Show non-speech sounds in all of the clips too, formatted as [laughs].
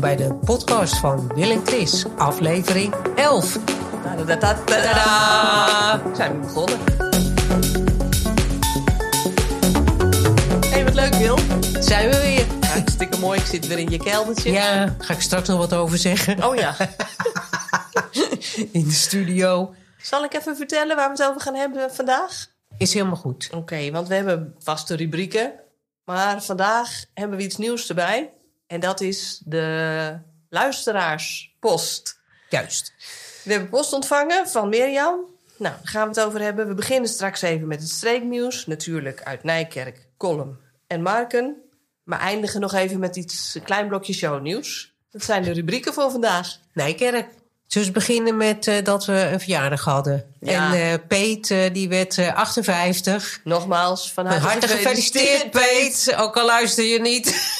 bij de podcast van Will en Chris, aflevering 11. Tadaa! Zijn we begonnen. hey, wat leuk Wil. Zijn we weer? Hartstikke mooi, ik zit weer in je keldertje. Ja, ga ik straks nog wat over zeggen. Oh ja. [laughs] In de studio. Zal ik even vertellen waar we het over gaan hebben vandaag? Is helemaal goed. Oké, want we hebben vaste rubrieken. Maar vandaag hebben we iets nieuws erbij. En dat is de luisteraarspost. Juist. We hebben post ontvangen van Mirjam. Nou, daar gaan we het over hebben. We beginnen straks even met het streeknieuws. Natuurlijk uit Nijkerk, Kolm en Marken. Maar eindigen nog even met iets, een klein blokje shownieuws. Dat zijn de rubrieken voor vandaag. Nijkerk. We beginnen met eh, dat we een verjaardag hadden. Ja. En eh, Peet, eh, die werd eh, 58. Nogmaals, van harte, Hartelijk gefeliciteerd, Peet. Ook al luister je niet.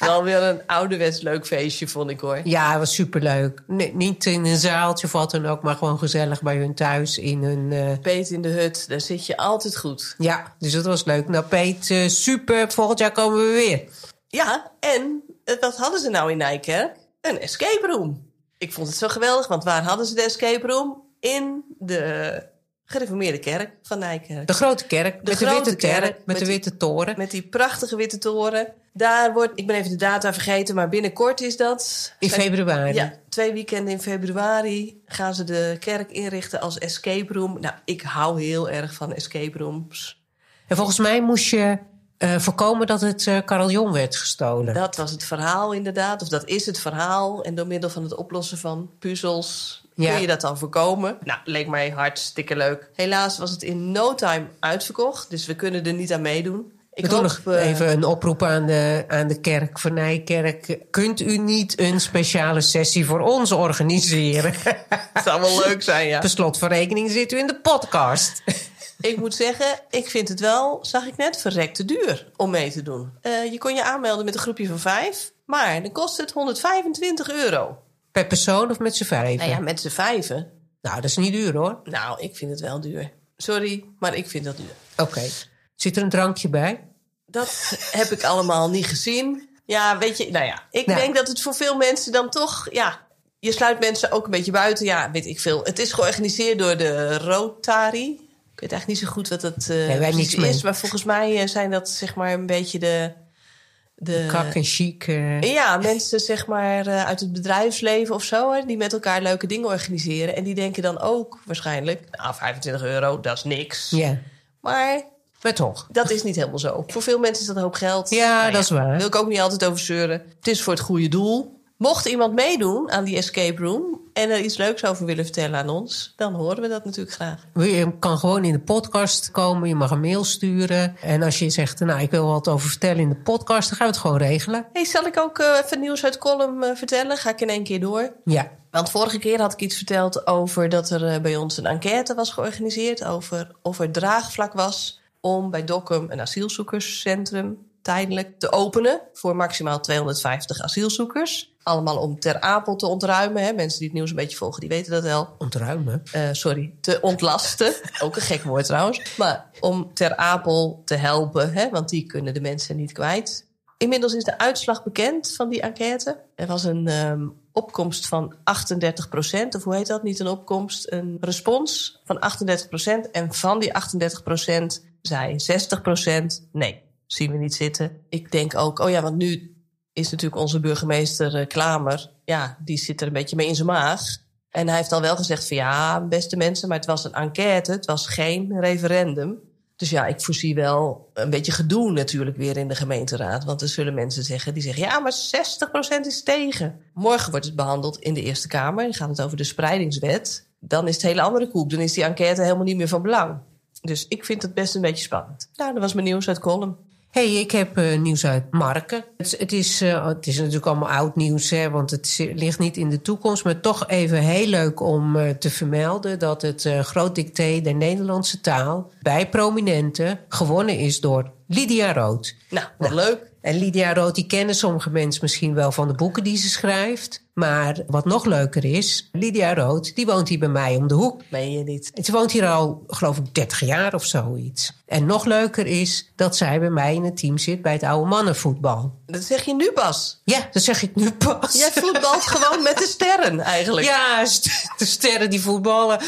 [laughs] Wel weer een ouderwets leuk feestje, vond ik hoor. Ja, het was superleuk. Nee, niet in een zaaltje of wat dan ook, maar gewoon gezellig bij hun thuis in hun... eh, Peet in de hut, daar zit je altijd goed. ja, dus dat was leuk. Nou, Peet, eh, super. Volgend jaar komen we weer. Ja, en eh, wat hadden ze nou in Nijkerk? Een escape room. Ik vond het zo geweldig, want waar hadden ze de escape room? In de gereformeerde kerk van Nijkerk. De grote kerk, met de grote witte kerk, kerk, met, met de witte toren. Met die prachtige witte toren. Daar wordt, ik ben even de data vergeten, maar binnenkort is dat. In februari. Ja, twee weekenden in februari gaan ze de kerk inrichten als escape room. Nou, ik hou heel erg van escape rooms. En volgens mij moest je eh, voorkomen dat het eh carillon werd gestolen. Dat was het verhaal inderdaad, of dat is het verhaal. En door middel van het oplossen van puzzels Ja. kun je dat dan voorkomen. Nou, leek mij hartstikke leuk. Helaas was het in no time uitverkocht, dus we kunnen er niet aan meedoen. Ik hoop, nog eh, even een oproep aan de, aan de kerk van Nijkerk. Kunt u niet een speciale sessie voor ons organiseren? [laughs] Het zou wel leuk zijn, ja. Per slot van rekening zit u in de podcast. [laughs] Ik moet zeggen, ik vind het wel, zag ik net, verrekte duur om mee te doen. Eh, je kon je aanmelden met een groepje van vijf, maar dan kost het 125 euro. Per persoon of met z'n vijven? Nou ja, met z'n vijven. Nou, dat is niet duur hoor. Nou, ik vind het wel duur. Sorry, maar ik vind dat duur. Oké. Zit er een drankje bij? Dat heb ik allemaal niet gezien. Ja, weet je, nou ja, ik Nou. denk dat het voor veel mensen dan toch, ja, je sluit mensen ook een beetje buiten. Ja, weet ik veel. Het is georganiseerd door de Rotary. Ik weet eigenlijk niet zo goed wat dat wij precies niks mee. is, maar volgens mij eh, zijn dat zeg maar een beetje de. De Kak en chic. eh. ja, mensen zeg maar eh, uit het bedrijfsleven of zo, hè, die met elkaar leuke dingen organiseren. En die denken dan ook waarschijnlijk, nou, 25 euro, dat is niks. Ja, Maar maar toch. dat is niet helemaal zo. Voor veel mensen is dat een hoop geld. Ja, Nou dat is waar. Daar wil ik ook niet altijd over zeuren. Het is voor het goede doel. Mocht iemand meedoen aan die escape room en er iets leuks over willen vertellen aan ons, dan horen we dat natuurlijk graag. Je kan gewoon in de podcast komen. Je mag een mail sturen. En als je zegt, nou, ik wil wat over vertellen in de podcast, dan gaan we het gewoon regelen. Hey, zal ik ook eh, even nieuws uit column eh, vertellen? Ga ik in één keer door. Ja. Want vorige keer had ik iets verteld over dat er eh, bij ons een enquête was georganiseerd over of er draagvlak was om bij Dokkum een asielzoekerscentrum tijdelijk te openen voor maximaal 250 asielzoekers. Allemaal om Ter Apel te ontruimen. Hè. Mensen die het nieuws een beetje volgen, die weten dat wel. Ontruimen. Eh, sorry, te ontlasten. [laughs] Ook een gek woord trouwens. Maar om Ter Apel te helpen, hè, want die kunnen de mensen niet kwijt. Inmiddels is de uitslag bekend van die enquête. Er was een ehm, opkomst van 38 procent. Of hoe heet dat? Niet een opkomst, een respons van 38 procent. En van die 38 procent zei 60 procent nee, zien we niet zitten. Ik denk ook, oh ja, want nu is natuurlijk onze burgemeester eh, Klamer... ja, die zit er een beetje mee in zijn maag. En hij heeft al wel gezegd van ja, beste mensen, maar het was een enquête, het was geen referendum. Dus ja, ik voorzie wel een beetje gedoe natuurlijk weer in de gemeenteraad. Want er zullen mensen zeggen die zeggen ja, maar 60% is tegen. Morgen wordt het behandeld in de Eerste Kamer. Dan gaat het over de spreidingswet. Dan is het hele andere koek. Dan is die enquête helemaal niet meer van belang. Dus ik vind het best een beetje spannend. Nou, dat was mijn nieuws uit Column. Hey, ik heb eh, nieuws uit Marken. Het, het, is, eh, het is natuurlijk allemaal oud nieuws, hè, want het ligt niet in de toekomst. Maar toch even heel leuk om eh, te vermelden dat het groot dicté der Nederlandse taal bij prominenten gewonnen is door Lydia Rood. Nou, wat leuk. En Lydia Rood, die kennen sommige mensen misschien wel van de boeken die ze schrijft. Maar wat nog leuker is, Lydia Rood, die woont hier bij mij om de hoek. Meen je niet? En ze woont hier al, geloof ik, 30 jaar of zoiets. En nog leuker is dat zij bij mij in het team zit bij het oude mannenvoetbal. Dat zeg je nu pas. Ja, dat zeg ik nu pas. Jij voetbalt [laughs] gewoon met de sterren eigenlijk. Ja, st- de sterren die voetballen.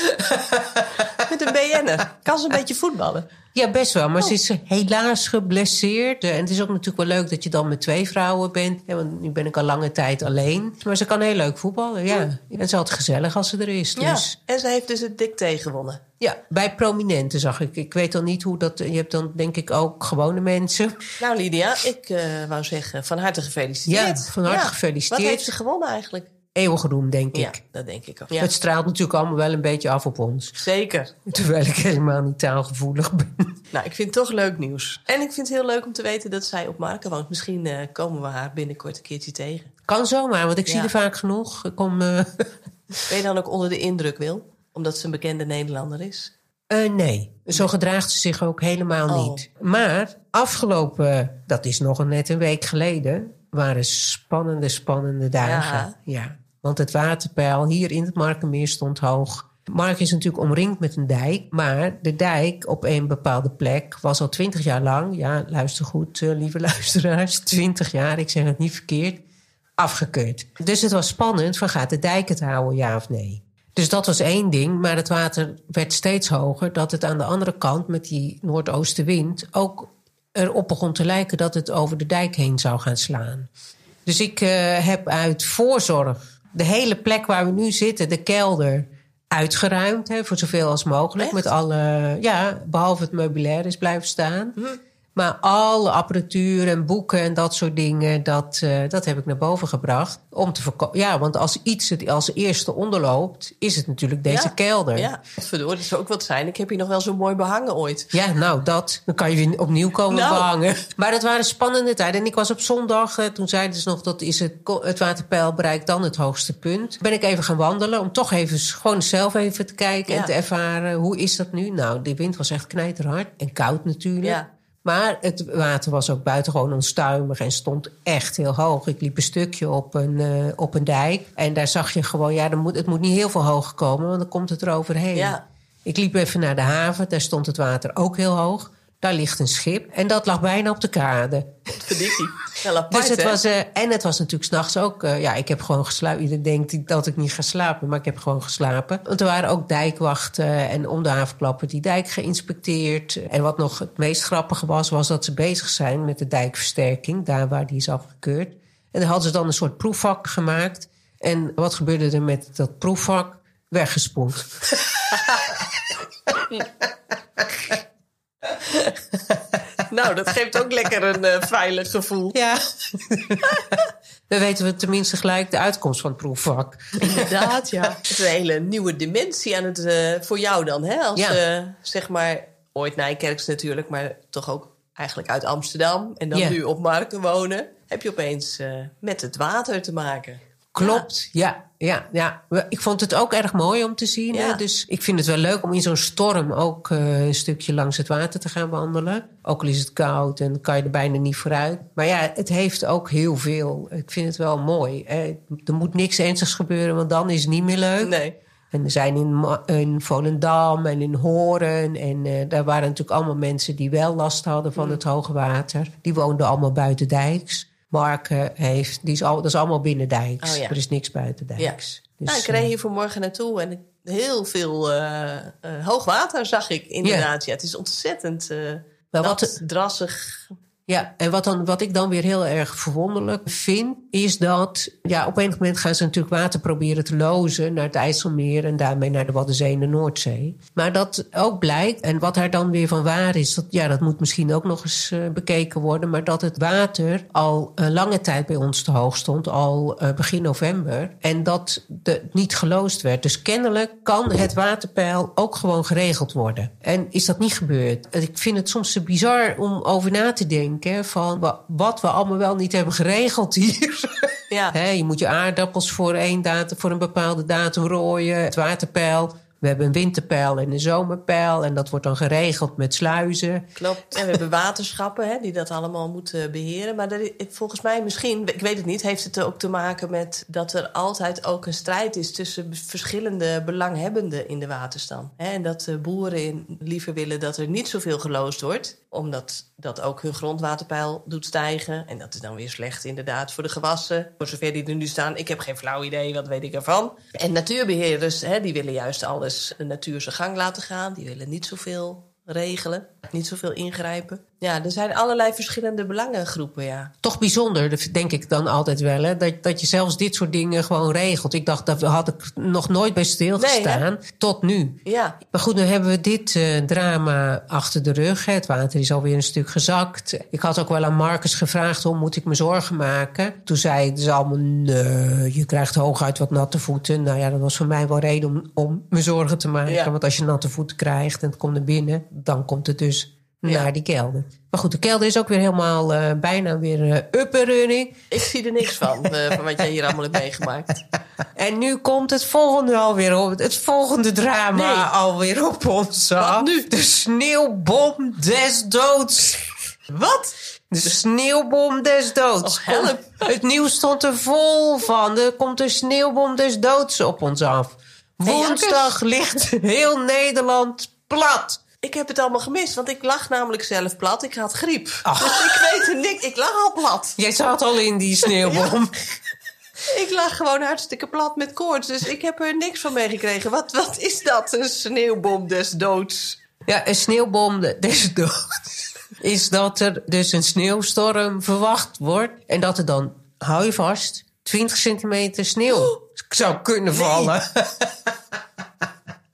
Met een BN'er. Kan ze een [laughs] beetje voetballen? Ja, best wel. Maar ze is helaas geblesseerd. En het is ook natuurlijk wel leuk dat je dan met twee vrouwen bent. Ja, want nu ben ik al lange tijd alleen. Maar ze kan heel leuk voetballen, ja. En is altijd gezellig als ze er is. Dus. Ja. En ze heeft dus het dicté gewonnen. Ja, bij prominenten zag ik. Ik weet dan niet hoe dat... Je hebt dan denk ik ook gewone mensen. Nou Lydia, ik eh, wou zeggen van harte gefeliciteerd. Ja, van harte gefeliciteerd. Wat heeft ze gewonnen eigenlijk? Eeuwige roem, denk Ja, ik. dat denk ik ook. Ja. Het straalt natuurlijk allemaal wel een beetje af op ons. Zeker. Terwijl ik helemaal niet taalgevoelig ben. Nou, ik vind het toch leuk nieuws. En ik vind het heel leuk om te weten dat zij op Marken woont. Misschien eh, komen we haar binnenkort een keertje tegen. Kan zomaar, want ik zie Ja. er vaak genoeg. Ik kom... eh, [laughs] Ben je dan ook onder de indruk, Wil? Omdat ze een bekende Nederlander is? Eh, nee, zo gedraagt ze zich ook helemaal Oh. niet. Maar afgelopen, dat is nog net een week geleden, waren spannende, spannende dagen. Ja. Ja. Want het waterpeil hier in het Markenmeer stond hoog. Mark is natuurlijk omringd met een dijk, maar de dijk op een bepaalde plek was al twintig jaar lang, ja, luister goed, eh, lieve [laughs] luisteraars, twintig jaar, ik zeg het niet verkeerd, afgekeurd. Dus het was spannend van gaat de dijk het houden, ja of nee? Dus dat was één ding, maar het water werd steeds hoger. Dat het aan de andere kant met die noordoostenwind ook erop begon te lijken dat het over de dijk heen zou gaan slaan. Dus ik eh, heb uit voorzorg de hele plek waar we nu zitten, de kelder, uitgeruimd. Hè, voor zoveel als mogelijk. Echt? Met alle, ja, behalve het meubilair is blijven staan. Maar alle apparatuur en boeken en dat soort dingen, dat, eh, dat heb ik naar boven gebracht. Om te. Ja, want als iets het als eerste onderloopt, is het natuurlijk deze Ja. kelder. Ja, verdorie, dat zou ook wat zijn. Ik heb hier nog wel zo mooi behangen ooit. Ja, nou dat. Dan kan je weer opnieuw komen Nou. behangen. Maar dat waren spannende tijden. En ik was op zondag, eh, toen zeiden ze nog dat is het, het waterpeil bereikt dan het hoogste punt. Ben ik even gaan wandelen om toch even gewoon zelf even te kijken Ja. en te ervaren hoe is dat nu. Nou, de wind was echt knijterhard en koud natuurlijk. Ja. Maar het water was ook buitengewoon onstuimig en stond echt heel hoog. Ik liep een stukje op een, eh, op een dijk. En daar zag je gewoon, ja, er moet, het moet niet heel veel hoog komen, want dan komt het eroverheen. Ja. Ik liep even naar de haven, daar stond het water ook heel hoog. Daar ligt een schip en dat lag bijna op de kade. Verdikkie. Wel apart, Dus het hè? was, eh, en het was natuurlijk s'nachts ook. eh, ja, ik heb gewoon geslapen. Iedereen denkt dat ik niet ga slapen, maar ik heb gewoon geslapen. Want er waren ook dijkwachten en om de havenklappen die dijk geïnspecteerd. En wat nog het meest grappige was, was dat ze bezig zijn met de dijkversterking, daar waar die is afgekeurd. En daar hadden ze dan een soort proefvak gemaakt. En wat gebeurde er met dat proefvak? Weggespoeld. [laughs] Nou, dat geeft ook lekker een eh, veilig gevoel. Ja. [laughs] Dan weten we tenminste gelijk de uitkomst van het proefvak. Inderdaad, ja. [laughs] Het is een hele nieuwe dimensie aan het, eh, voor jou dan, hè? Als, Ja. eh, zeg maar, ooit Nijkerks natuurlijk, maar toch ook eigenlijk uit Amsterdam. En dan Ja. nu op Marken wonen. Heb je opeens met het water te maken. Klopt, ja. ja, ja, Ik vond het ook erg mooi om te zien. Ja. hè. Dus ik vind het wel leuk om in zo'n storm ook eh, een stukje langs het water te gaan wandelen. Ook al is het koud en kan je er bijna niet vooruit. Maar ja, het heeft ook heel veel. Ik vind het wel mooi. hè. Er moet niks ernstigs gebeuren, want dan is het niet meer leuk. Nee. En er zijn in, Volendam en in Horen. En eh, daar waren natuurlijk allemaal mensen die wel last hadden van het hoge water. Die woonden allemaal buiten dijks. Mark eh, heeft, die is al, dat is allemaal binnen dijks. Oh ja. Er is niks buiten Ja. dijks. Dus, nou, ik eh, reed hier vanmorgen naartoe en heel veel eh, eh, hoog water zag ik inderdaad. Ja. het is ontzettend eh nat, wat- drassig. Ja, en wat, dan, wat ik dan weer heel erg verwonderlijk vind, is dat ja, op een moment gaan ze natuurlijk water proberen te lozen naar het IJsselmeer en daarmee naar de Waddenzee en de Noordzee. Maar dat ook blijkt, en wat daar dan weer van waar is, dat, ja, dat moet misschien ook nog eens eh, bekeken worden, maar dat het water al lange tijd bij ons te hoog stond, al eh, begin november, en dat de, niet geloosd werd. Dus kennelijk kan het waterpeil ook gewoon geregeld worden. En is dat niet gebeurd? Ik vind het soms te bizar om over na te denken van wa- wat we allemaal wel niet hebben geregeld hier. Ja. [laughs] Je moet je aardappels voor, één datum, voor een bepaalde datum rooien. Het waterpeil We hebben een winterpeil en een zomerpeil. En dat wordt dan geregeld met sluizen. Klopt. En we hebben waterschappen hè, die dat allemaal moeten beheren. Maar volgens mij misschien, ik weet het niet, heeft het ook te maken met dat er altijd ook een strijd is tussen verschillende belanghebbenden in de waterstand. En dat de boeren liever willen dat er niet zoveel geloosd wordt, omdat dat ook hun grondwaterpeil doet stijgen. En dat is dan weer slecht inderdaad voor de gewassen. Voor zover die er nu staan, ik heb geen flauw idee, wat weet ik ervan. En natuurbeheerders, hè, die willen juist alles de natuur zijn gang laten gaan. Die willen niet zoveel regelen, niet zoveel ingrijpen. Ja, er zijn allerlei verschillende belangengroepen, ja. Toch bijzonder, denk ik dan altijd wel, hè? Dat, dat je zelfs dit soort dingen gewoon regelt. Ik dacht, dat had ik nog nooit bij stilgestaan, tot nu. Ja. Maar goed, nu hebben we dit uh, drama achter de rug. Hè? Het water is alweer een stuk gezakt. Ik had ook wel aan Marcus gevraagd, hoe moet ik me zorgen maken? Toen zei dus allemaal, nee, je krijgt hooguit wat natte voeten. Nou ja, dat was voor mij wel reden om, om me zorgen te maken. Ja. Want als je natte voeten krijgt en het komt naar binnen, dan komt het dus naar die kelder. Maar goed, de kelder is ook weer helemaal uh, bijna weer uh, up and running. Ik zie er niks van, uh, van wat jij hier allemaal hebt meegemaakt. [laughs] En nu komt het volgende alweer op. Het volgende drama nee. alweer op ons af. Wat nu? De sneeuwbom des doods. Wat? De sneeuwbom des doods. Oh, help. Het nieuws stond er vol van. Er komt een sneeuwbom des doods op ons af. Woensdag ligt heel Nederland plat. Ik heb het allemaal gemist, want ik lag namelijk zelf plat. Ik had griep. Ach. Dus ik weet er niks. Ik lag al plat. Jij zat al in die sneeuwbom. [laughs] Ik lag gewoon hartstikke plat met koorts. Dus ik heb er niks van meegekregen. Wat, wat is dat? Een sneeuwbom des doods. Ja, een sneeuwbom des doods. Is dat er dus een sneeuwstorm verwacht wordt. En dat er dan, hou je vast, 20 centimeter sneeuw oh. zou kunnen vallen. Nee. [laughs]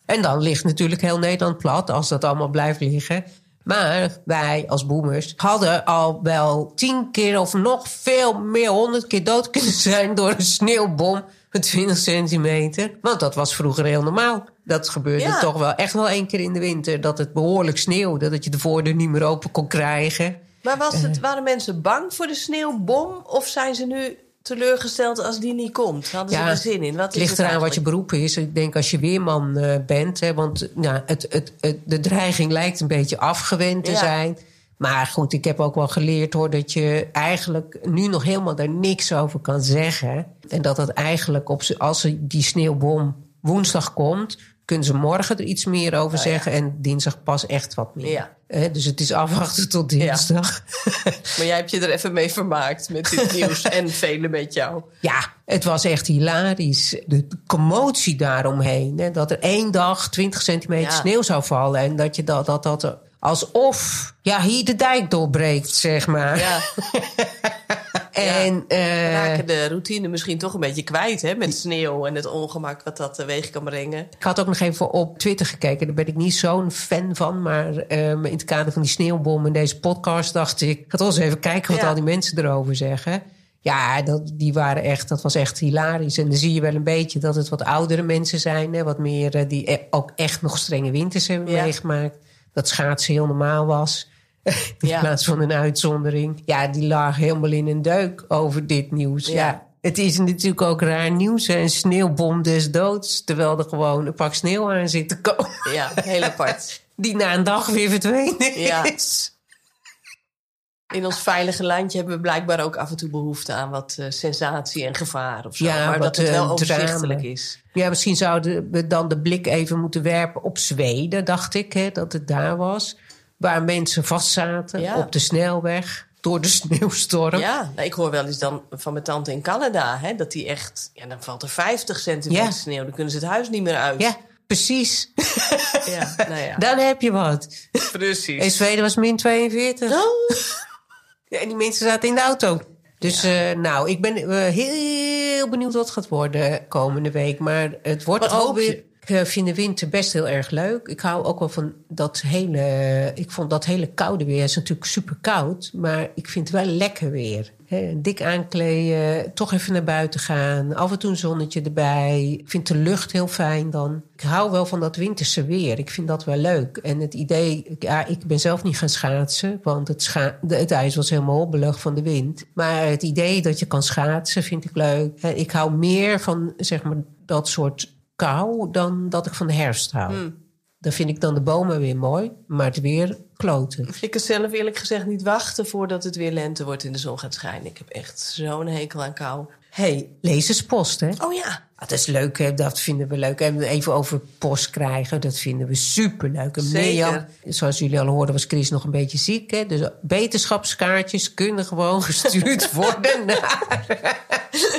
En dan ligt natuurlijk heel Nederland plat als dat allemaal blijft liggen. Maar wij als boomers hadden al wel tien keer of nog veel meer, honderd keer dood kunnen [laughs] zijn door een sneeuwbom van 20 centimeter. Want dat was vroeger heel normaal. Dat gebeurde ja. toch wel echt wel één keer in de winter. Dat het behoorlijk sneeuwde, dat je de voordeur niet meer open kon krijgen. Maar was het, waren mensen bang voor de sneeuwbom? Of zijn ze nu teleurgesteld als die niet komt? Hadden ze er zin in? Wat het ligt eraan wat je beroep is. Ik denk als je weerman uh, bent, hè, want nou, het, het, het, de dreiging lijkt een beetje afgewend te ja. zijn. Maar goed, ik heb ook wel geleerd hoor dat je eigenlijk nu nog helemaal daar niks over kan zeggen. En dat het eigenlijk op als die sneeuwbom woensdag komt, kunnen ze morgen er iets meer over zeggen. En dinsdag pas echt wat meer. Ja. He, dus het is afwachten tot dinsdag. Ja. [laughs] maar jij hebt je er even mee vermaakt met dit [laughs] nieuws en velen met jou. Ja, het was echt hilarisch. De commotie daaromheen. Hè, dat er één dag 20 centimeter ja. sneeuw zou vallen. En dat je dat, dat, dat alsof ja, hier de dijk doorbreekt, zeg maar. Ja. [laughs] En, ja, we raken de routine misschien toch een beetje kwijt hè, met sneeuw en het ongemak wat dat teweeg kan brengen. Ik had ook nog even op Twitter gekeken, daar ben ik niet zo'n fan van. Maar um, in het kader van die sneeuwbom in deze podcast dacht ik, ik ga toch eens even kijken wat ja. al die mensen erover zeggen. Ja, dat, die waren echt, dat was echt hilarisch. En dan zie je wel een beetje dat het wat oudere mensen zijn. Hè, wat meer die ook echt nog strenge winters hebben ja. meegemaakt. Dat schaatsen heel normaal was. [laughs] In ja. plaats van een uitzondering. Ja, die lag helemaal in een deuk over dit nieuws. Ja. ja. Het is natuurlijk ook raar nieuws. Hè? Een sneeuwbom des doods. Terwijl er gewoon een pak sneeuw aan zit te komen. Ja, heel apart. [laughs] Die na een dag weer verdwenen ja. is. In ons veilige landje hebben we blijkbaar ook af en toe behoefte aan wat uh, sensatie en gevaar of zo. Ja, maar wat, dat het wel uh, overzichtelijk is. Ja, misschien zouden we dan de blik even moeten werpen op Zweden, dacht ik, hè, dat het daar was. Waar mensen vastzaten ja. op de snelweg door de [laughs] sneeuwstorm. Ja, nou, ik hoor wel eens dan van mijn tante in Canada, hè, dat die echt, ja, dan valt er 50 centimeter ja. sneeuw, dan kunnen ze het huis niet meer uit. Ja, precies. [laughs] ja, nou ja. Dan heb je wat. Precies. In Zweden was min 42. Oh. [laughs] Ja, en die mensen zaten in de auto. Dus ja. uh, nou, ik ben uh, heel benieuwd wat het gaat worden komende week. Maar het wordt ook weer. Ik vind de winter best heel erg leuk. Ik hou ook wel van dat hele. Ik vond dat hele koude weer. Het is natuurlijk super koud. Maar ik vind het wel lekker weer. Dik aankleden, toch even naar buiten gaan. Af en toe een zonnetje erbij. Ik vind de lucht heel fijn dan. Ik hou wel van dat winterse weer. Ik vind dat wel leuk. En het idee, ja, ik ben zelf niet gaan schaatsen. Want het, het ijs was helemaal hobbelig van de wind. Maar het idee dat je kan schaatsen vind ik leuk. Ik hou meer van zeg maar, dat soort kou dan dat ik van de herfst hou. Dan vind ik dan de bomen weer mooi, maar het weer kloten. Ik kan zelf eerlijk gezegd niet wachten voordat het weer lente wordt en de zon gaat schijnen. Ik heb echt zo'n hekel aan kou. hey, lezerspost, hè? Oh ja, Ah, dat is leuk, hè? dat vinden we leuk. En even over post krijgen, dat vinden we superleuk. En Zeker. Mirjam, zoals jullie al hoorden, was Chris nog een beetje ziek. Hè? Dus beterschapskaartjes kunnen gewoon [laughs] gestuurd worden naar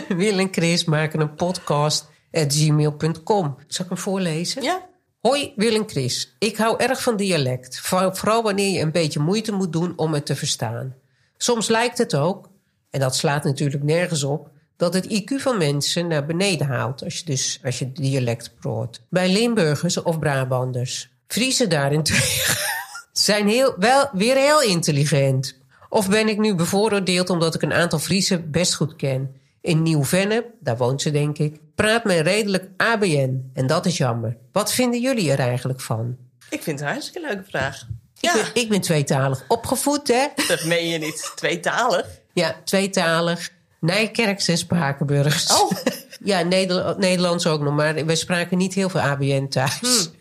[laughs] Wil en Chris maken een podcast gmail.com. Zal ik hem voorlezen? ja. Hoi, Wil en Chris. Ik hou erg van dialect. Voor- Vooral wanneer je een beetje moeite moet doen om het te verstaan. Soms lijkt het ook, en dat slaat natuurlijk nergens op, dat het IQ van mensen naar beneden haalt als je dus als je dialect proort. Bij Limburgers of Brabanders. Friesen daarentegen [laughs] zijn heel, wel weer heel intelligent. Of ben ik nu bevooroordeeld omdat ik een aantal Friesen best goed ken? In Nieuw-Vennep, daar woont ze denk ik, praat men redelijk ABN. En dat is jammer. Wat vinden jullie er eigenlijk van? Ik vind het een hartstikke leuke vraag. Ik, Ja, ben, ik ben tweetalig opgevoed, hè? dat meen je niet. Tweetalig. Ja, tweetalig. Nijkerks en Spakenburgs. Oh. [laughs] Ja, Neder- Nederlands ook nog, maar we spraken niet heel veel ABN thuis. Hmm.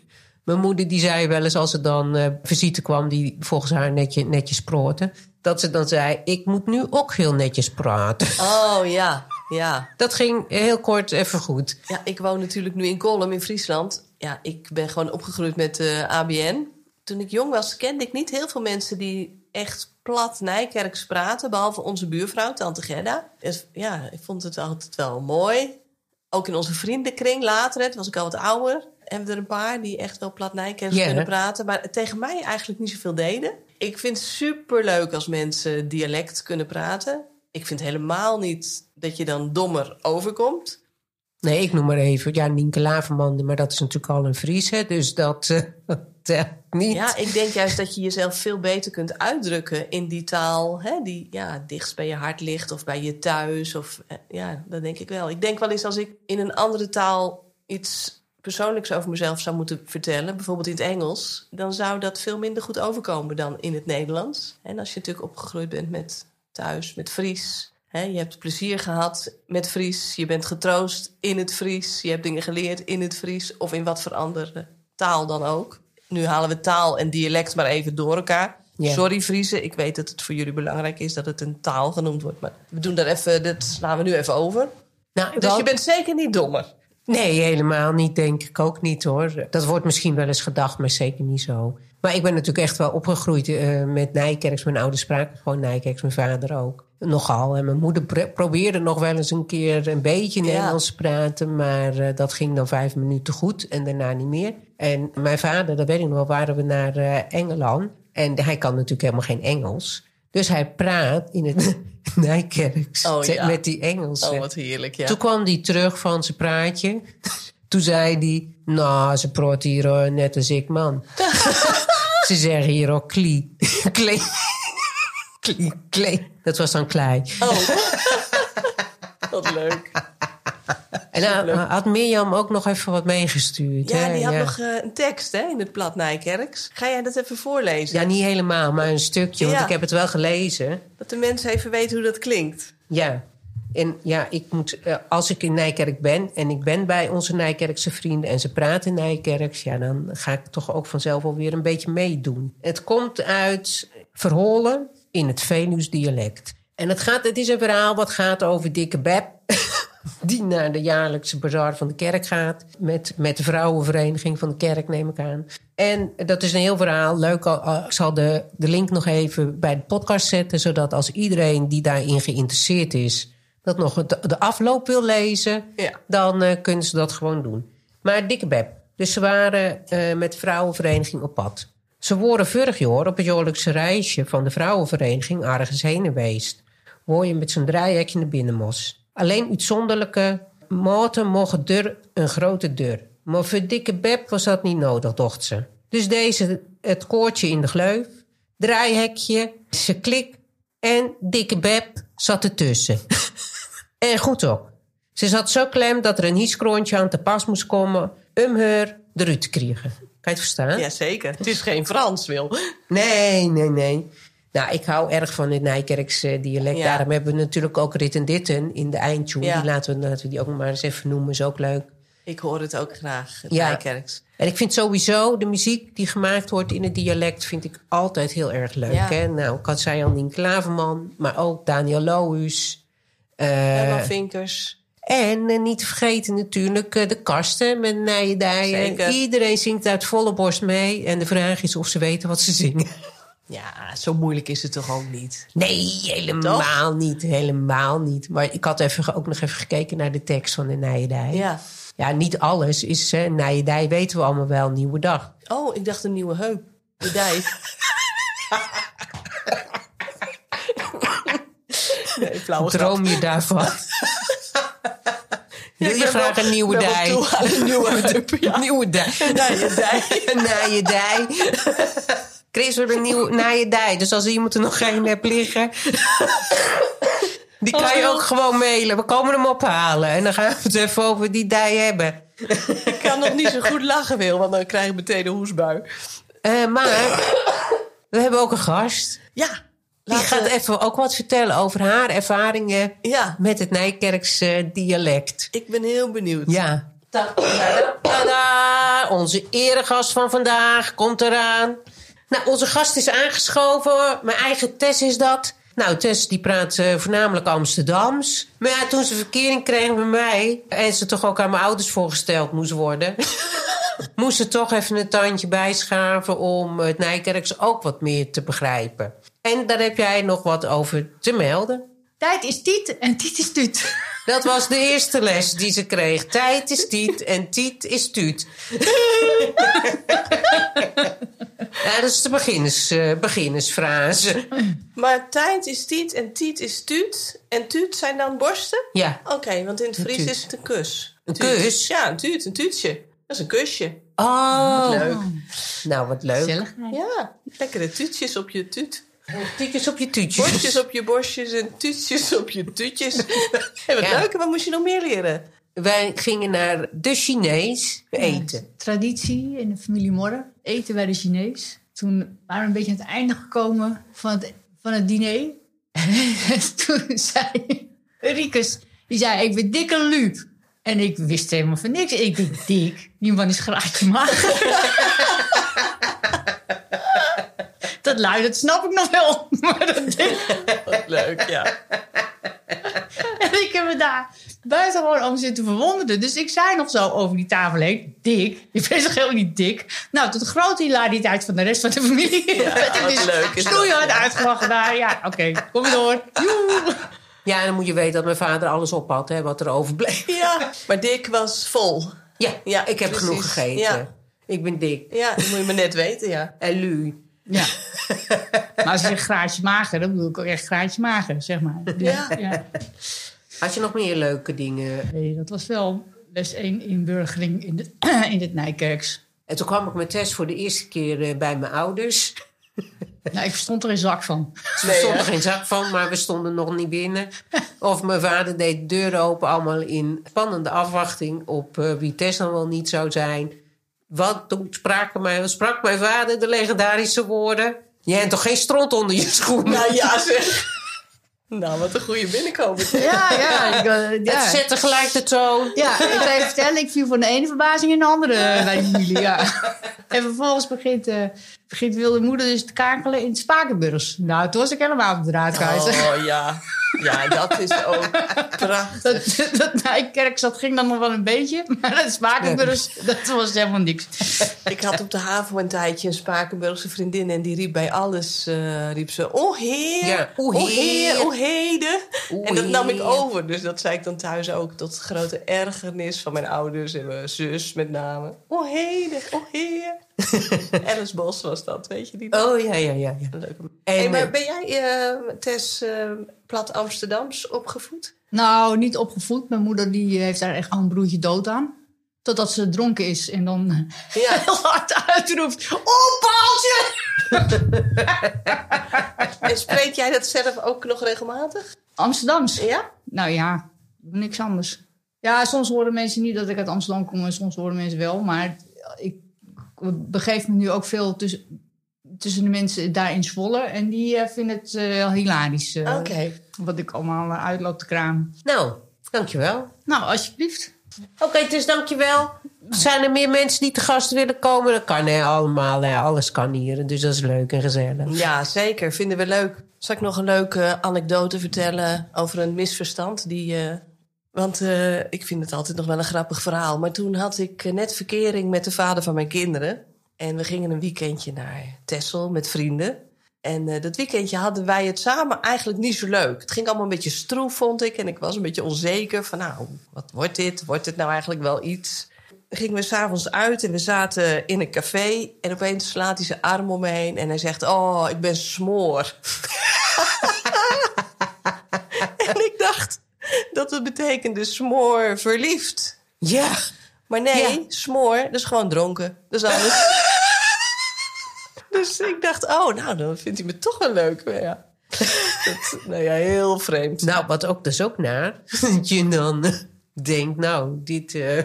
Mijn moeder die zei wel eens als er dan eh, visite kwam die volgens haar netje, netjes prootte, dat ze dan zei: Ik moet nu ook heel netjes praten. Oh ja, ja. Dat ging heel kort even goed. Ja, ik woon natuurlijk nu in Kolm in Friesland. Ja, ik ben gewoon opgegroeid met eh, ABN. Toen ik jong was, kende ik niet heel veel mensen die echt plat Nijkerks praten. Behalve onze buurvrouw, tante Gerda. Dus, ja, ik vond het altijd wel mooi. Ook in onze vriendenkring later, toen was ik al wat ouder. Hebben we er een paar die echt wel plat Nijkerks kunnen praten. Maar tegen mij eigenlijk niet zoveel deden. Ik vind het superleuk als mensen dialect kunnen praten. Ik vind helemaal niet dat je dan dommer overkomt. Nee, ik noem maar even. Ja, Nienke Laverman, maar dat is natuurlijk al een Fries, hè, dus dat eh, [laughs] telt niet. Ja, ik denk juist dat je jezelf veel beter kunt uitdrukken in die taal hè, die ja, dichtst bij je hart ligt of bij je thuis. Of, eh, ja, dat denk ik wel. Ik denk wel eens als ik in een andere taal iets persoonlijks over mezelf zou moeten vertellen, bijvoorbeeld in het Engels, dan zou dat veel minder goed overkomen dan in het Nederlands. En als je natuurlijk opgegroeid bent met thuis, met Fries. Je hebt plezier gehad met Fries. Je bent getroost in het Fries. Je hebt dingen geleerd in het Fries. Of in wat voor andere taal dan ook. Nu halen we taal en dialect maar even door elkaar. Sorry Friese, ik weet dat het voor jullie belangrijk is dat het een taal genoemd wordt. Maar we doen daar even, dat slaan we nu even over. Nou, Dus wel- je bent zeker niet dommer. Nee, helemaal niet, denk ik ook niet hoor. Dat wordt misschien wel eens gedacht, maar zeker niet zo. Maar ik ben natuurlijk echt wel opgegroeid eh, met Nijkerks. Mijn ouders spraken gewoon Nijkerks, mijn vader ook. Nogal. En mijn moeder pro- probeerde nog wel eens een keer een beetje Ja. Nederlands te praten. Maar eh, dat ging dan vijf minuten goed en daarna niet meer. En mijn vader, dat weet ik nog wel, waren we naar eh, Engeland. En hij kan natuurlijk helemaal geen Engels. Dus hij praat in het [laughs] Nijkerks Oh, ja. met die Engelsen. Oh, wat heerlijk, ja. Toen kwam hij terug van zijn praatje. Toen zei hij, nou, ze praat hier net als ik, man. [laughs] ze zeggen hier ook klie. [laughs] klee. klie, klee. Dat was dan klei. Oh. wat leuk. En dan had Mirjam ook nog even wat meegestuurd. Ja, hè? die had ja. nog eh, een tekst hè, in het plat Nijkerks. Ga jij dat even voorlezen? Ja, niet helemaal, maar een stukje. Want Ja. ik heb het wel gelezen. Dat de mensen even weten hoe dat klinkt. Ja. En ja, ik moet, eh, als ik in Nijkerk ben en ik ben bij onze Nijkerkse vrienden en ze praten Nijkerks, ja, dan ga ik toch ook vanzelf alweer een beetje meedoen. Het komt uit Verholen in het Veluws dialect. En het, gaat, het is een verhaal wat gaat over Dikke Beb. [laughs] Die naar de jaarlijkse bazaar van de kerk gaat. Met, met de vrouwenvereniging van de kerk, neem ik aan. En dat is een heel verhaal. Leuk, ik zal de, de link nog even bij de podcast zetten. Zodat als iedereen die daarin geïnteresseerd is. dat nog het- de afloop wil lezen. Ja. dan eh, kunnen ze dat gewoon doen. Maar dikke beb. Dus ze waren eh, met de vrouwenvereniging op pad. Ze worden vorig jaar op het jaarlijkse reisje van de vrouwenvereniging ergens heen geweest. Hoor je met zo'n draaihekje naar binnen mos. Alleen uitzonderlijke maten mogen deur een grote deur. Maar voor dikke beb was dat niet nodig, dacht ze. Dus deze het koordje in de gleuf, draaihekje, ze klik en dikke beb zat ertussen. [laughs] en goed ook. Ze zat zo klem dat er een hieskroontje aan te pas moest komen om haar eruit te krijgen. Kan je het verstaan? Jazeker. Het is geen Frans, Wil. Nee, nee, nee. Nou, ik hou erg van het Nijkerkse dialect. Ja. Daarom hebben we natuurlijk ook Rit en Ditten in de eindtune. Ja. Die laten we, laten we die ook maar eens even noemen. Is ook leuk. Ik hoor het ook graag, het Ja. Nijkerks. En ik vind sowieso de muziek die gemaakt wordt in het dialect... vind ik altijd heel erg leuk. Ja. Hè? Nou, Andien Klaverman, maar ook Daniel Lohuus. Herman Vinkers. en eh, niet te vergeten natuurlijk eh, de kasten met Nijedijen. Iedereen zingt uit volle borst mee. En de vraag is of ze weten wat ze zingen. Ja, zo moeilijk is het toch ook niet? Nee, helemaal niet. Helemaal niet. Maar ik had even, ook nog even gekeken naar de tekst van de Nijedij. Ja. Ja, niet alles is... Uh, Nijedij weten we allemaal wel, nieuwe dag. Oh, ik dacht een nieuwe heup. De dijk. [laughs] nee, flauwe grap. Droom je daarvan? [laughs] Wil je graag een nieuwe dij? een nieuwe. [laughs] Nieuwe dij. Een Nijedij. Chris wordt een nieuwe Nijedij. Dus als iemand er nog geen hebt liggen... Die kan je ook gewoon mailen. We komen hem ophalen. En dan gaan we het even over die dij hebben. Ik kan nog niet zo goed lachen, Wil, want dan krijg ik meteen een hoesbui. Eh, maar we hebben ook een gast. Ja. Die gaat even ook wat vertellen over haar ervaringen Ja, met het Nijkerkse dialect. ik ben heel benieuwd. Ja. Tada, Onze eregast van vandaag komt eraan. Nou, onze gast is aangeschoven. Mijn eigen Tess is dat. Nou, Tess die praat eh, voornamelijk Amsterdams. Maar ja, toen ze verkering kreeg met mij... en ze toch ook aan mijn ouders voorgesteld moest worden... [laughs] moest ze toch even een tandje bijschaven... om het Nijkerks ook wat meer te begrijpen. En daar heb jij nog wat over te melden. Tijd is tiet en tiet is tuut. Dat was de eerste les die ze kreeg. Tijd is tiet en tiet is tuut. [laughs] ja, dat is de beginners, eh, beginnersfrase. Maar tijd is tiet en tiet is tuut. En tuut zijn dan borsten? Ja. Oké, want in het Fries is het een kus. Een Tuut. kus? Ja, een tuut, een tuutje. Dat is een kusje. Oh, Leuk. nou wat leuk. Gezellig. Ja, lekkere tuutjes op je tuut. Tietjes op je tuutjes. Borstjes op je borstjes en tuutjes op je tuutjes. [laughs] hey, wat Ja. leuk. Wat moest je nog meer leren? Wij gingen naar de Chinees eten. Traditie in de familie Morren. Eten bij de Chinees. Toen waren we een beetje aan het einde gekomen van het, van het diner. En [laughs] toen zei Riekes, die zei, ik ben dikke Lu. En ik wist helemaal van niks. Ik denk, dik? Die man is graadje mager. [laughs] dat lui, dat snap ik nog wel. [laughs] Maar dat [laughs] Wat leuk, ja. [laughs] En ik heb me daar buitengewoon om zitten verwonderen. Dus ik zei nog zo over die tafel heen. Dik, je bent toch helemaal niet dik? Nou, tot grote hilariteit van de rest van de familie. Ja, wat leuk is dat. Snoeihard uitgelachen daar. Ja, oké, kom je door. Joe. Ja, en dan moet je weten dat mijn vader alles op had, hè, wat er overbleef. Ja, maar Dick was vol. Ja, Ja, ik heb precies. genoeg gegeten. Ja. Ik ben dik. Ja, dat moet je maar net weten, ja. En Lu. Ja. [laughs] Maar als je zegt graadje mager, dan bedoel ik ook echt graadje mager, zeg maar. Dus, Ja. ja. Had je nog meer leuke dingen? Nee, dat was wel les 1 inburgering in, de, [clears throat] in het Nijkerks. En toen kwam ik met Tess voor de eerste keer eh, bij mijn ouders. [laughs] Nou, ik verstond er een zak van. Nee, stond er geen zak van, maar we stonden nog niet binnen. [laughs] Of mijn vader deed de deur open, allemaal in spannende afwachting op eh, wie Tess dan wel niet zou zijn. Wat toen sprak mijn, sprak mijn vader de legendarische woorden. Jij hebt toch geen stront onder je schoenen? Nou ja, zeg. Nou, wat een goede binnenkomen. Ja, ja. Ik, eh, ja. Het zette gelijk de toon. Ja, ik ga je vertellen, ik viel van de ene verbazing in de andere bij familie. Ja. En vervolgens begint, eh begint wilde moeder dus te kakelen in Spakenburgs. Nou, toen was ik helemaal op de. Oh ja. Ja, dat is ook prachtig. Dat, dat Nijkerk zat ging dan nog wel een beetje, maar dat Spakenburgs, dat was helemaal niks. Ik had op de haven een tijdje een Spakenburgse vriendin en die riep bij alles, eh, riep ze, oh heer, Ja, oh o heer, oh heden. O en dat nam ik over, dus dat zei ik dan thuis ook tot grote ergernis van mijn ouders en mijn zus met name. Oh heden, oh heer. [laughs] Alice Bos was dat, weet je die? Oh ja, ja, ja. ja. Leuke. En, Hey, maar eh, ben jij, eh, Tess, eh, plat Amsterdams opgevoed? Nou, niet opgevoed. Mijn moeder die heeft daar echt al een broertje dood aan. Totdat ze dronken is en dan Ja. [laughs] heel hard uitroept. Oh, paaltje! [laughs] En spreek jij dat zelf ook nog regelmatig? Amsterdams. Ja? Nou ja, niks anders. Ja, soms horen mensen niet dat ik uit Amsterdam kom en soms horen mensen wel. Maar begeef me nu ook veel tussen, tussen de mensen daar in Zwolle. En die eh, vinden het eh, wel hilarisch. eh, Oké. Wat ik allemaal uitloop te kramen. Nou, dankjewel. Nou, alsjeblieft. Oké, dus dankjewel. Zijn er meer mensen die te gast willen komen? Dat kan hè, allemaal. Hè, alles kan hier. Dus dat is leuk en gezellig. Ja, zeker. Vinden we leuk. Zal ik nog een leuke anekdote vertellen over een misverstand? Die, eh, want eh, ik vind het altijd nog wel een grappig verhaal. Maar toen had ik eh, net verkering met de vader van mijn kinderen. En we gingen een weekendje naar Texel met vrienden. En dat weekendje hadden wij het samen eigenlijk niet zo leuk. Het ging allemaal een beetje stroef, vond ik. En ik was een beetje onzeker van, nou, wat wordt dit? Wordt dit nou eigenlijk wel iets? gingen we s'avonds uit en we zaten in een café. En opeens slaat hij zijn arm om me heen en hij zegt: Oh, ik ben smoor. [laughs] en ik [laughs] dat het betekende smoor verliefd. Ja. Maar nee, smoor, dat is gewoon dronken. Dat is alles. [laughs] dus ik dacht, oh, nou, dan vindt hij me toch wel leuk. Maar ja. Dat, nou ja, heel vreemd. Nou, wat ook, dat is ook naar. [laughs] Dat je dan denkt, nou, dit... Uh...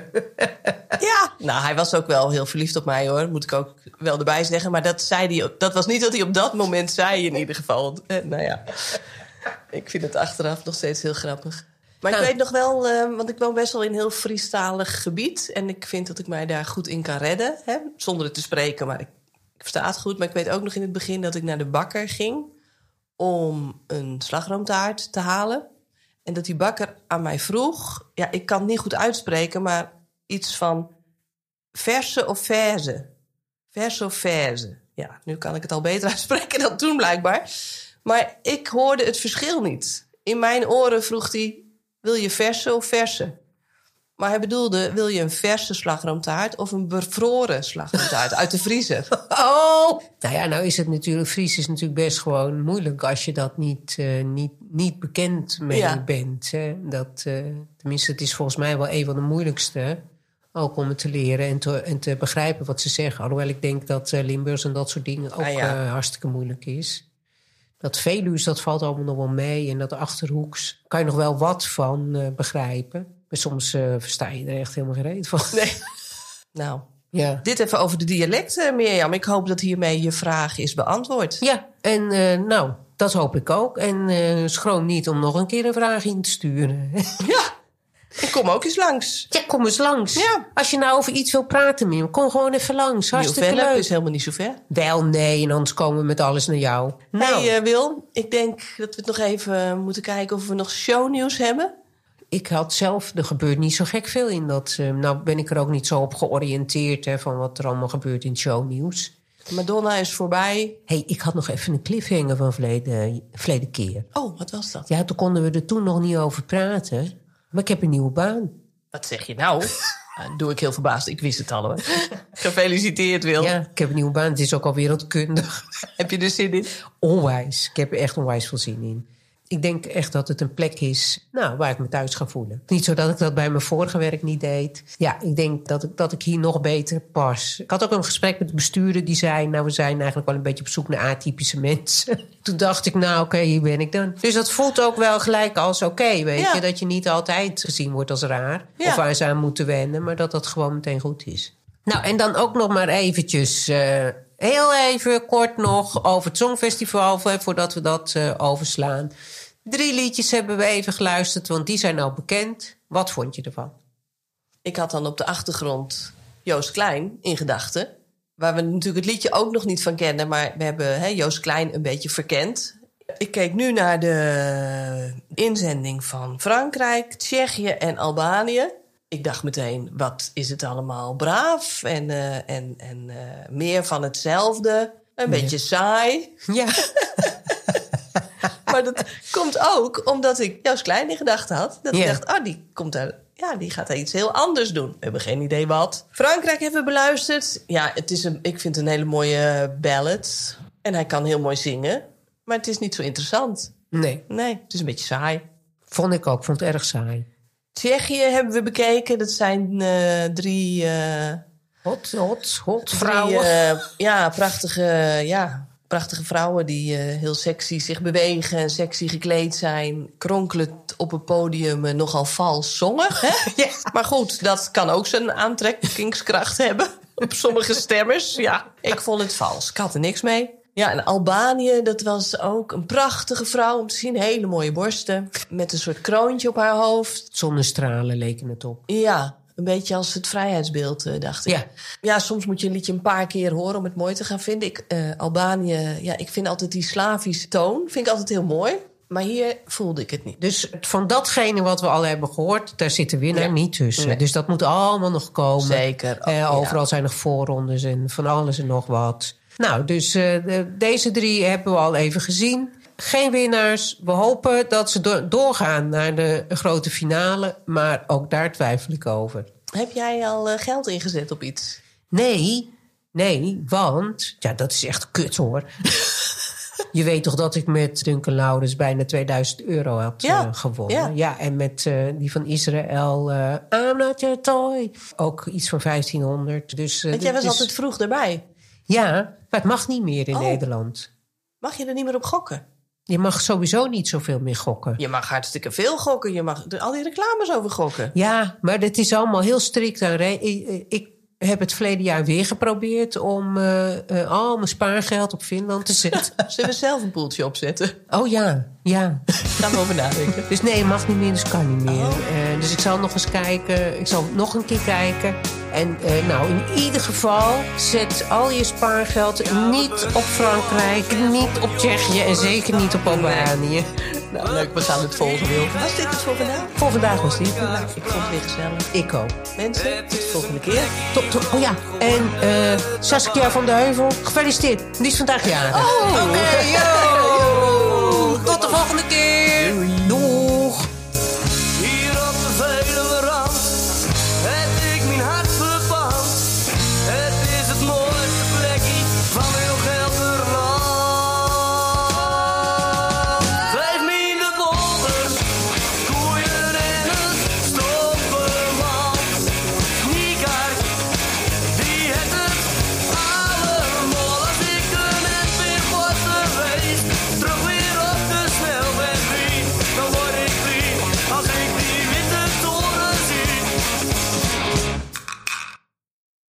ja, nou, hij was ook wel heel verliefd op mij, hoor. Moet ik ook wel erbij zeggen. Maar dat, zei hij, dat was niet wat hij op dat moment zei, in ieder geval. Uh, nou ja, ik vind het achteraf nog steeds heel grappig. Maar ik nou. weet nog wel, uh, want ik woon best wel in een heel Friestalig gebied. En ik vind dat ik mij daar goed in kan redden. Hè? Zonder het te spreken, maar ik, ik versta het goed. Maar ik weet ook nog in het begin dat ik naar de bakker ging... om een slagroomtaart te halen. En dat die bakker aan mij vroeg... Ja, ik kan het niet goed uitspreken, maar iets van... verse of verse? Verse of verse? Ja, nu kan ik het al beter [laughs] uitspreken dan toen blijkbaar. Maar ik hoorde het verschil niet. In mijn oren vroeg hij... Wil je verse of verse? Maar hij bedoelde, wil je een verse slagroomtaart of een bevroren slagroomtaart uit de vriezer? [laughs] Oh! Nou ja, nou is het natuurlijk, Fries is natuurlijk best gewoon moeilijk als je dat niet, uh, niet, niet bekend mee ja. bent. Hè? Dat, uh, tenminste, het is volgens mij wel een van de moeilijkste. Ook om het te leren en te, en te begrijpen wat ze zeggen. Alhoewel ik denk dat uh, Limburgs en dat soort dingen ook ah, ja. hartstikke moeilijk is. Dat Veluws, dat valt allemaal nog wel mee. En dat Achterhoeks kan je nog wel wat van begrijpen. Maar soms uh, versta je er echt helemaal geen van. [laughs] Nee. nou, ja. dit even over de dialecten, Mirjam. Ik hoop dat hiermee je vraag is beantwoord. Ja, en uh, nou, dat hoop ik ook. En schroom niet om nog een keer een vraag in te sturen. ja. Ik kom ook eens langs. Ja, kom eens langs. Ja. Als je nou over iets wil praten, Mirjam, kom gewoon even langs. Hartstikke leuk. is helemaal niet zo ver. Wel, nee, en anders komen we met alles naar jou. Nou. Hey, Wil, ik denk dat we het nog even moeten kijken of we nog shownieuws hebben ik had zelf, er gebeurt niet zo gek veel in dat. Uh, nou ben ik er ook niet zo op georiënteerd hè, van wat er allemaal gebeurt in shownieuws. Madonna is voorbij. hey, ik had nog even een cliffhanger van verleden, verleden keer. Oh, wat was dat? Ja, toen konden we er toen nog niet over praten. Maar ik heb een nieuwe baan. Wat zeg je nou? Uh, [laughs] doe ik heel verbaasd. Ik wist het al hoor. [laughs] Gefeliciteerd, Wil. Ja, ik heb een nieuwe baan. Het is ook al wereldkundig. heb je er zin in? Onwijs. Ik heb er echt onwijs veel zin in ik denk echt dat het een plek is nou, waar ik me thuis ga voelen. Niet zo dat ik dat bij mijn vorige werk niet deed. Ja, ik denk dat ik, dat ik hier nog beter pas. Ik had ook een gesprek met de bestuurder die zei... nou, we zijn eigenlijk wel een beetje op zoek naar atypische mensen. [laughs] Toen dacht ik, nou oké, hier ben ik dan. Dus dat voelt ook wel gelijk als oké, weet je. Dat je niet altijd gezien wordt als raar. Of waar ze aan moeten wennen, maar dat dat gewoon meteen goed is. Nou, en dan ook nog maar eventjes... Uh, heel even kort nog over het Songfestival... voordat we dat uh, overslaan. Drie liedjes hebben we even geluisterd, want die zijn nou bekend. Wat vond je ervan? Ik had dan op de achtergrond Joost Klein in gedachten. Waar we natuurlijk het liedje ook nog niet van kennen, maar we hebben Joost Klein een beetje verkend. Ik keek nu naar de inzending van Frankrijk, Tsjechië en Albanië. Ik dacht meteen, wat is het allemaal braaf en, uh, en, en uh, meer van hetzelfde. Een beetje saai. Ja. [laughs] maar dat komt ook omdat ik Joost Klein in gedachten had. Dat ik dacht, oh, die komt daar ja, die gaat iets heel anders doen. We hebben geen idee wat. Frankrijk hebben we beluisterd. Ja, het is een, ik vind het een hele mooie ballad. En hij kan heel mooi zingen. Maar het is niet zo interessant. Nee. Nee, het is een beetje saai. Vond ik ook. Vond het erg saai. Tsjechië hebben we bekeken. Dat zijn uh, drie... Uh, hot, hot, hot vrouwen. Uh, ja, prachtige... Ja, prachtige vrouwen die uh, heel sexy zich bewegen en sexy gekleed zijn. Kronkelend op het podium uh, nogal vals zongen. Hè? [laughs] ja. Maar goed, dat kan ook zijn aantrekkingskracht hebben [laughs] op sommige stemmers. Ja, ik vond het vals. Ik had er niks mee. Ja, en Albanië, dat was ook een prachtige vrouw om te zien. Hele mooie borsten. Met een soort kroontje op haar hoofd. Zonnestralen leken het op. Ja, een beetje als het vrijheidsbeeld, eh, dacht ik. Ja. ja, soms moet je een liedje een paar keer horen om het mooi te gaan vinden. Ik, eh, Albanië, ja, ik vind altijd die Slavische toon, vind ik altijd heel mooi. Maar hier voelde ik het niet. Dus van datgene wat we al hebben gehoord, daar zit de winnaar Ja. niet tussen. Nee. Dus dat moet allemaal nog komen. Zeker. Eh, Ja. overal zijn nog voorrondes en van alles en nog wat. Nou, dus de- deze drie hebben we al even gezien. Geen winnaars. We hopen dat ze do- doorgaan naar de grote finale. Maar ook daar twijfel ik over. Heb jij al eh, geld ingezet op iets? Nee, nee, want... Ja, dat is echt kut hoor. [laughs] Je weet toch dat ik met Duncan Laurens bijna 2000 euro had Ja, eh, gewonnen. ja. en met eh, die van Israël, eh I'm not your toy. Ook iets van 1500. Dus, Want jij was is- altijd vroeg erbij. Ja, maar het mag niet meer in Oh. Nederland. Mag je er niet meer op gokken? Je mag sowieso niet zoveel meer gokken. Je mag hartstikke veel gokken. Je mag er al die reclames over gokken. Ja, maar het is allemaal heel strikt ik heb het verleden jaar weer geprobeerd om eh, eh, al mijn spaargeld op Finland te zetten. [laughs] Zullen we zelf een poeltje opzetten? Oh ja, ja. [laughs] Gaan we over nadenken. Dus nee, mag niet meer, dus kan niet meer. Oh. Eh, dus ik zal nog eens kijken. Ik zal nog een keer kijken. En nou, in ieder geval, zet al je spaargeld niet op Frankrijk, niet op Tsjechië en zeker niet op Albanië. Nou, leuk, we gaan het volgen, Wil. Was dit het voor vandaag? Voor vandaag was dit. Nou, ik vond het weer gezellig. Ik hoop. Mensen, tot de volgende keer. Top, top. Oh ja, en uh, Saskia van de Heuvel, gefeliciteerd. Die vandaag jarig. Oh, oké, okay, Tot de volgende keer.